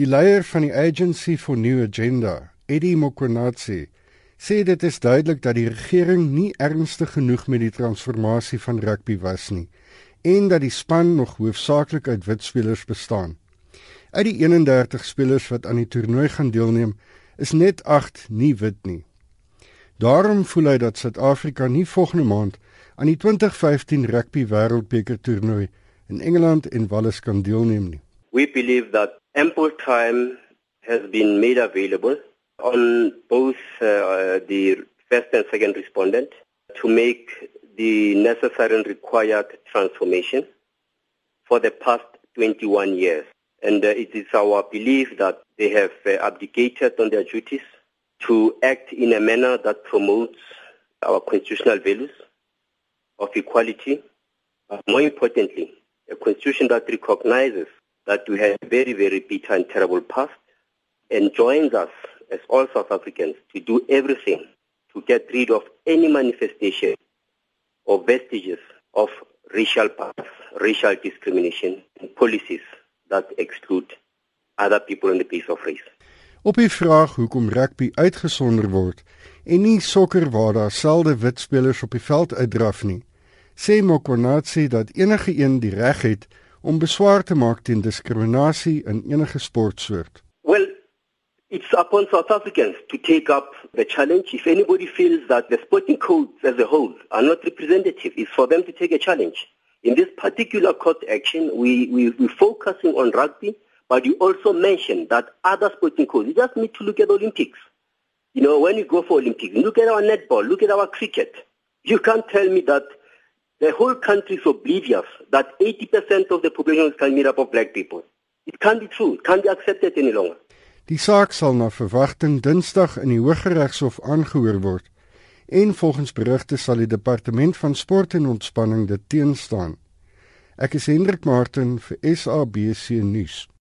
Die leier van die Agency for New Agenda, Eddie Mokonatsi, sê dit is duidelik dat die regering nie ernstig genoeg met die transformasie van rugby was nie en dat die span nog hoofsaaklik uit wit spelers bestaan. Uit die 31 spelers wat aan die toernooi gaan deelneem, is net 8 nie wit nie. Daarom voel hy dat Suid-Afrika nie volgende maand aan die 2015 rugby wêreldbeker toernooi in Engeland en Wales kan deelneem nie. We believe that ample time has been made available on both uh, the first and second respondent to make the necessary and required transformation for the past 21 years. And uh, it is our belief that they have uh, abdicated on their duties to act in a manner that promotes our constitutional values of equality, more importantly, a constitution that recognizes that we have a very, very bitter and terrible past and joins us as all South Africans to do everything to get rid of any manifestation or vestiges of racial past, racial discrimination and policies that exclude other people on the basis of race. Op die vraag hoekom rugby uitgesonder word en nie sokker waar daar selde wit spelers op die veld uitdraf nie, sê Mokonatsi dat enige een die reg het om beswaar te maak teen diskriminasie in enige sportsoort. Well, it's upon South Africans to take up the challenge. If anybody feels that the sporting codes as a whole are not representative, it's for them to take a challenge. In this particular court action, we, we, we're focusing on rugby, but you also mentioned that other sporting codes, you just need to look at the Olympics. You know, when you go for Olympics, look at our netball, look at our cricket. You can't tell me that The whole country is oblivious that 80% of the population is made up of black people. It can't be true. It can't be accepted any longer. Die saak sal na verwagting Dinsdag in die Hooggeregshof aangehoor word en volgens berigte sal die departement van sport en ontspanning dit teenstaan. Ek is Hendrik Martin vir SABC nuus.